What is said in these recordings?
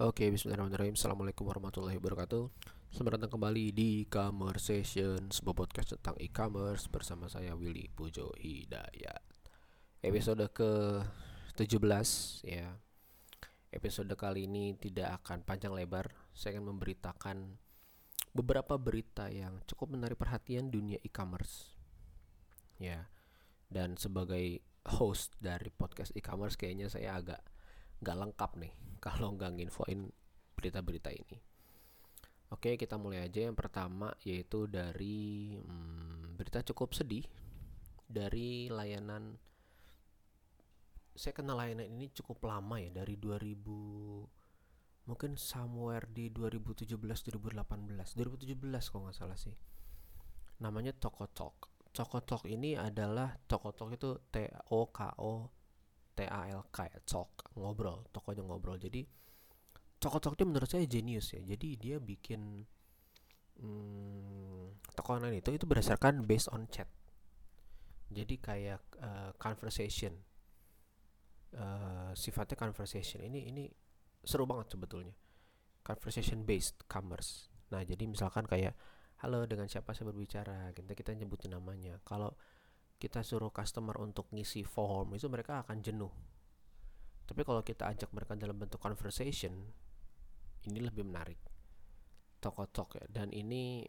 Oke, bismillahirrahmanirrahim. Assalamualaikum warahmatullahi wabarakatuh. Selamat datang kembali di Conversation, sebuah podcast tentang e-commerce bersama saya Willy Pujo Hidayat. Episode ke-17 ya. Episode kali ini tidak akan panjang lebar. Saya akan memberitakan beberapa berita yang cukup menarik perhatian dunia e-commerce. Ya. Dan sebagai host dari podcast e-commerce kayaknya saya agak nggak lengkap nih kalau nggak nginfoin berita-berita ini. Oke, kita mulai aja. Yang pertama yaitu dari hmm, berita cukup sedih dari layanan. Saya kenal layanan ini cukup lama ya dari 2000 mungkin somewhere di 2017 2018 2017 kalau nggak salah sih. Namanya Tokotok. Tokotok ini adalah Tokotok itu T O K O T A L K ya, talk ngobrol tokonya ngobrol. Jadi Talk dia menurut saya genius ya. Jadi dia bikin hmm, toko online itu itu berdasarkan based on chat. Jadi kayak uh, conversation. Uh, sifatnya conversation. Ini ini seru banget sebetulnya. Conversation based commerce. Nah jadi misalkan kayak halo dengan siapa saya berbicara? Kita kita nyebutin namanya. Kalau kita suruh customer untuk ngisi form itu mereka akan jenuh. Tapi kalau kita ajak mereka dalam bentuk conversation ini lebih menarik. Toko tok ya. Dan ini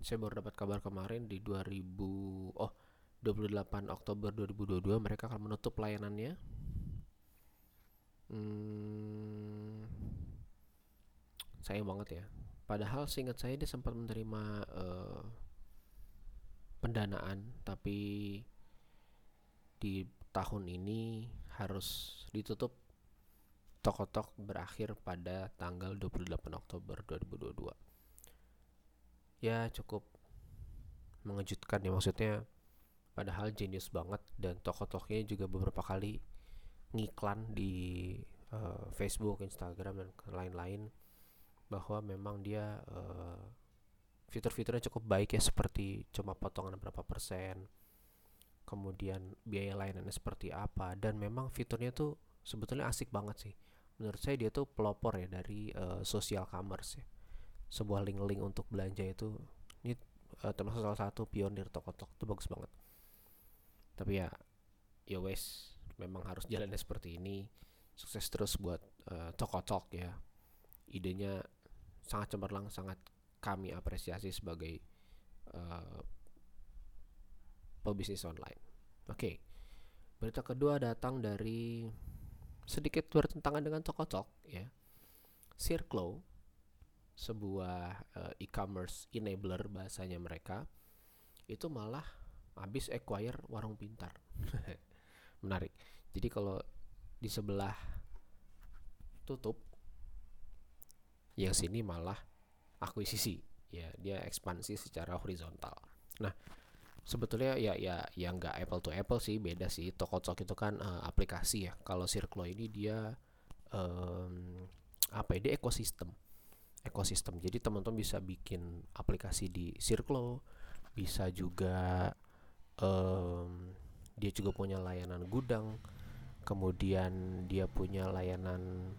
saya baru dapat kabar kemarin di 2000 oh 28 Oktober 2022 mereka akan menutup layanannya. Hmm, sayang banget ya. Padahal seingat saya dia sempat menerima uh, pendanaan tapi di tahun ini harus ditutup Tokotok berakhir pada tanggal 28 Oktober 2022 ya cukup mengejutkan ya maksudnya padahal genius banget dan toko-toknya juga beberapa kali ngiklan di uh, Facebook, Instagram dan lain-lain bahwa memang dia uh, fitur-fiturnya cukup baik ya seperti cuma potongan berapa persen kemudian biaya lainannya seperti apa dan memang fiturnya tuh sebetulnya asik banget sih. Menurut saya dia tuh pelopor ya dari uh, social commerce ya. Sebuah link-link untuk belanja itu ini uh, termasuk salah satu pionir toko-toko itu bagus banget. Tapi ya ya wes memang harus jalannya seperti ini. Sukses terus buat uh, toko-toko ya. Idenya sangat cemerlang sangat kami apresiasi sebagai uh, pebisnis online. Oke, okay. berita kedua datang dari sedikit bertentangan dengan Tokotok ya. Circlo, sebuah uh, e-commerce enabler bahasanya mereka, itu malah habis acquire warung pintar. Menarik. Jadi kalau di sebelah tutup, yang sini malah akuisisi. Ya dia ekspansi secara horizontal. Nah sebetulnya ya ya ya nggak apple to apple sih beda sih. Tokotok itu kan uh, aplikasi ya. Kalau Circlo ini dia um, apa ya dia ekosistem. Ekosistem. Jadi teman-teman bisa bikin aplikasi di Circlo bisa juga um, dia juga punya layanan gudang kemudian dia punya layanan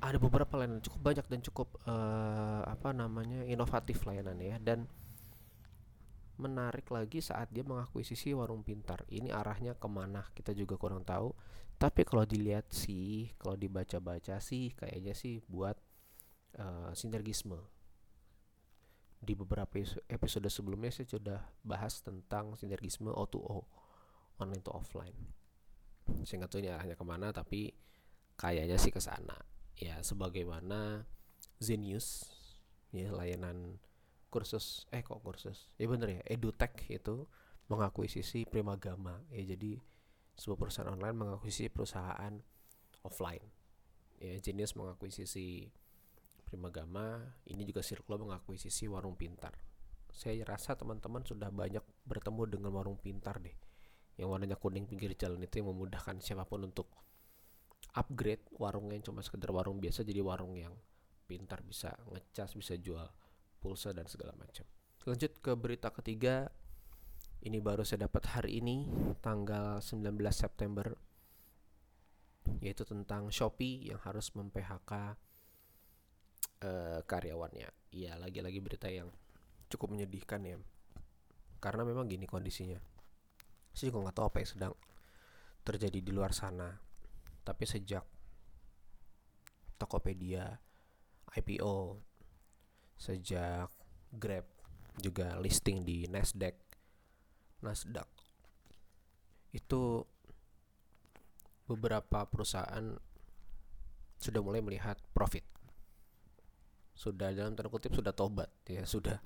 ada beberapa layanan cukup banyak dan cukup uh, apa namanya inovatif layanannya ya. Dan menarik lagi saat dia mengakuisisi warung pintar. Ini arahnya ke mana? Kita juga kurang tahu. Tapi kalau dilihat sih kalau dibaca-baca sih kayaknya sih buat uh, sinergisme. Di beberapa episode sebelumnya saya sudah bahas tentang sinergisme O2O online to offline. Saya nggak tahu ini arahnya ke mana tapi kayaknya sih ke sana ya sebagaimana Zenius ya layanan kursus eh kok kursus? Ya bener ya edutech itu mengakuisisi Primagama. Ya jadi sebuah perusahaan online mengakuisisi perusahaan offline. Ya Genius mengakuisisi Primagama ini juga Circlo mengakuisisi Warung Pintar. Saya rasa teman-teman sudah banyak bertemu dengan Warung Pintar deh. Yang warnanya kuning pinggir jalan itu yang memudahkan siapa pun untuk upgrade warungnya yang cuma sekedar warung biasa jadi warung yang pintar bisa ngecas bisa jual pulsa dan segala macam lanjut ke berita ketiga ini baru saya dapat hari ini tanggal 19 September yaitu tentang Shopee yang harus mem-PHK uh, karyawannya. Iya, lagi-lagi berita yang cukup menyedihkan ya. Karena memang gini kondisinya. Saya juga nggak tahu apa yang sedang terjadi di luar sana. Tapi sejak Tokopedia IPO, sejak Grab juga listing di Nasdaq, Nasdaq. Itu beberapa perusahaan sudah mulai melihat profit. Sudah dalam tanda kutip sudah tobat ya. Sudah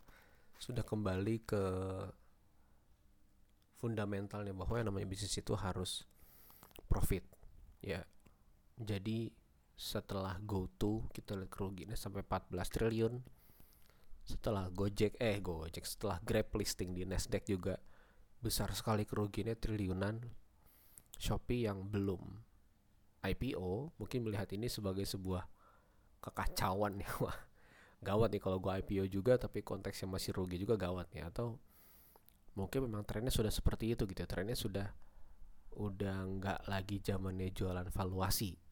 sudah kembali ke fundamentalnya bahwa yang namanya bisnis itu harus profit ya jadi setelah GoTo kita lihat kerugiannya sampai 14 triliun. Setelah Gojek eh Gojek setelah Grab listing di Nasdaq juga besar sekali kerugiannya triliunan. Shopee yang belum IPO mungkin melihat ini sebagai sebuah kekacauan ya. Wah gawat nih kalau gue IPO juga tapi konteksnya masih rugi juga gawat nih. Atau mungkin memang trennya sudah seperti itu gitu ya. trennya sudah udah nggak lagi zamannya jualan valuasi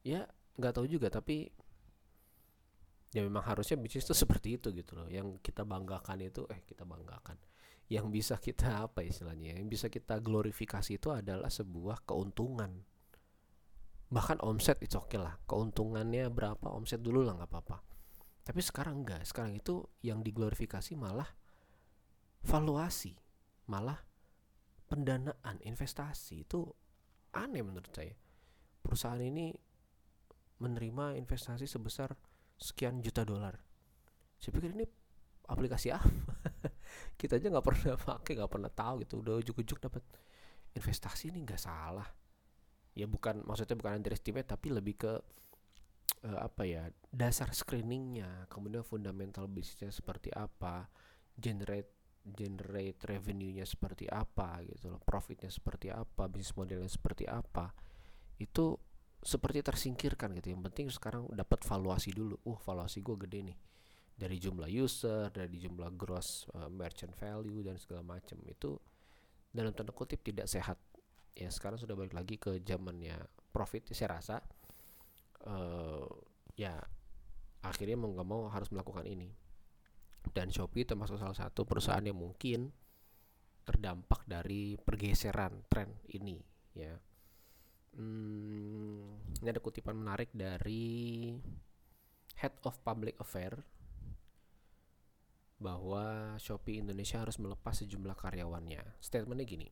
ya nggak tahu juga tapi ya memang harusnya bisnis itu seperti itu gitu loh. Yang kita banggakan itu eh kita banggakan. Yang bisa kita apa istilahnya yang bisa kita glorifikasi itu adalah sebuah keuntungan. Bahkan omset itu oke okay lah. Keuntungannya berapa omset dulu lah nggak apa-apa. Tapi sekarang enggak sekarang itu yang diglorifikasi malah valuasi malah pendanaan investasi. Itu aneh menurut saya. Perusahaan ini menerima investasi sebesar sekian juta dolar. Saya pikir ini aplikasi apa? Kita aja nggak pernah pakai nggak pernah tahu gitu. Udah ujuk-ujuk dapat. Investasi ini nggak salah. Ya bukan maksudnya bukan underestimate tapi lebih ke uh, apa ya dasar screeningnya. Kemudian fundamental bisnisnya seperti apa generate generate revenue-nya seperti apa gitu loh profitnya seperti apa bisnis modelnya seperti apa. Itu seperti tersingkirkan gitu yang penting sekarang dapat valuasi dulu uh valuasi gue gede nih dari jumlah user, dari jumlah gross uh, merchant value dan segala macam itu dalam tanda kutip tidak sehat. Ya sekarang sudah balik lagi ke zamannya profit. Saya rasa uh, ya akhirnya mau nggak mau harus melakukan ini. Dan Shopee termasuk salah satu perusahaan yang mungkin terdampak dari pergeseran tren ini ya. Hmm, ini ada kutipan menarik dari Head of Public Affair bahwa Shopee Indonesia harus melepas sejumlah karyawannya. Statementnya gini,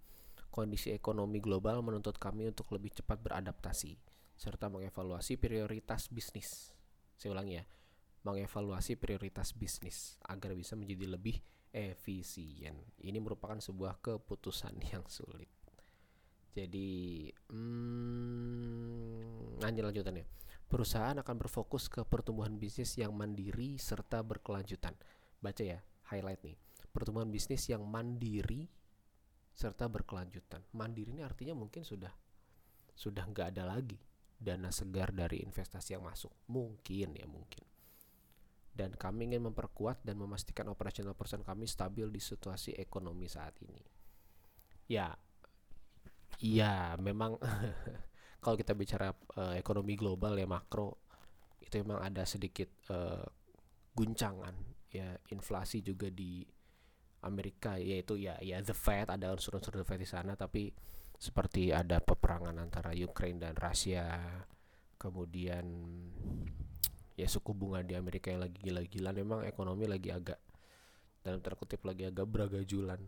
kondisi ekonomi global menuntut kami untuk lebih cepat beradaptasi serta mengevaluasi prioritas bisnis. Saya ulangi ya, mengevaluasi prioritas bisnis agar bisa menjadi lebih efisien. Ini merupakan sebuah keputusan yang sulit. Jadi, hmm, lanjut lanjutannya. Perusahaan akan berfokus ke pertumbuhan bisnis yang mandiri serta berkelanjutan. Baca ya highlight nih. Pertumbuhan bisnis yang mandiri serta berkelanjutan. Mandiri ini artinya mungkin sudah sudah nggak ada lagi dana segar dari investasi yang masuk. Mungkin ya mungkin. Dan kami ingin memperkuat dan memastikan operasional perusahaan kami stabil di situasi ekonomi saat ini. Ya iya memang kalau kita bicara uh, ekonomi global ya makro itu memang ada sedikit uh, guncangan. Ya inflasi juga di Amerika yaitu ya ya the Fed ada unsur-unsur the Fed di sana tapi seperti ada peperangan antara Ukraine dan Rusia kemudian ya suku bunga di Amerika yang lagi gila-gilaan memang ekonomi lagi agak dalam terkutip lagi agak beragajulan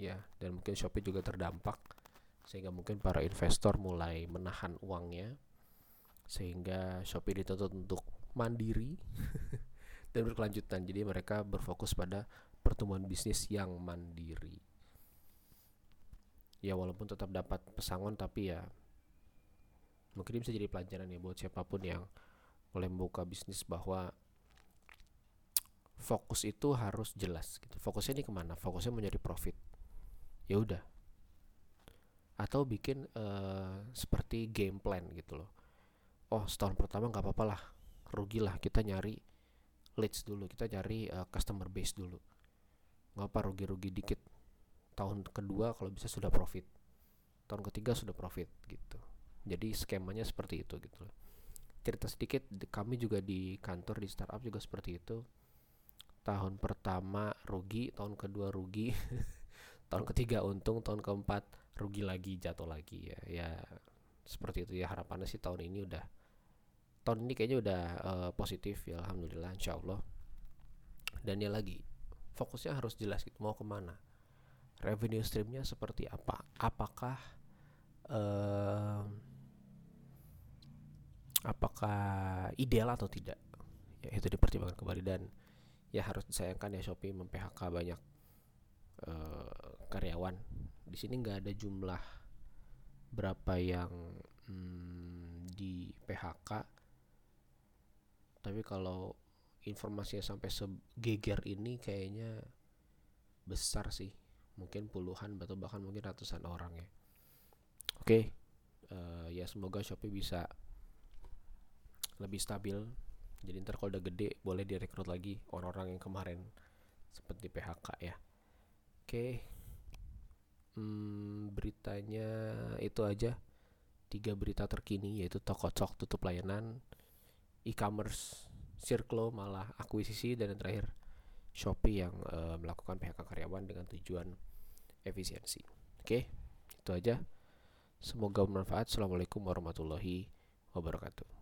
ya. Dan mungkin Shopee juga terdampak sehingga mungkin para investor mulai menahan uangnya sehingga Shopee dituntut untuk mandiri dan berkelanjutan. Jadi mereka berfokus pada pertumbuhan bisnis yang mandiri. Ya walaupun tetap dapat pesangon tapi ya mungkin bisa jadi pelajaran ya buat siapa pun yang mulai membuka bisnis bahwa fokus itu harus jelas gitu. Fokusnya ini ke mana? Fokusnya menjadi profit. Ya udah. Atau bikin uh, seperti game plan gitu loh. Oh setahun pertama nggak apa-apa lah, rugilah kita nyari leads dulu kita cari uh, customer base dulu. Nggak apa rugi-rugi dikit. Tahun kedua kalau bisa sudah profit. Tahun ketiga sudah profit gitu. Jadi skemanya seperti itu gitu loh. Cerita sedikit kami juga di kantor di startup juga seperti itu. Tahun pertama rugi tahun kedua rugi. Tahun ketiga untung tahun keempat rugi lagi jatuh lagi ya. Ya seperti itu. Ya harapannya sih tahun ini udah tahun ini kayaknya udah uh, positif ya alhamdulillah insya Allah. Dan ya lagi fokusnya harus jelas gitu mau ke mana. Revenue streamnya seperti apa? Apakah uh, apakah ideal atau tidak? Ya itu dipertimbangkan kembali. Dan ya harus disayangkan ya Shopee mem PHK banyak uh, karyawan di sini nggak ada jumlah berapa yang hmm, di PHK tapi kalau informasinya sampai segeger ini kayaknya besar sih mungkin puluhan atau bahkan mungkin ratusan orang ya oke okay. uh, eh, ya semoga Shopee bisa lebih stabil jadi ntar kalau udah gede boleh direkrut lagi orang-orang yang kemarin seperti PHK ya oke okay. Hmm, beritanya itu aja tiga berita terkini yaitu Tokocok tutup layanan e-commerce Circlo malah akuisisi dan yang terakhir Shopee yang uh, melakukan PHK karyawan dengan tujuan efisiensi. Oke, itu aja. Semoga bermanfaat. Assalamualaikum warahmatullahi wabarakatuh.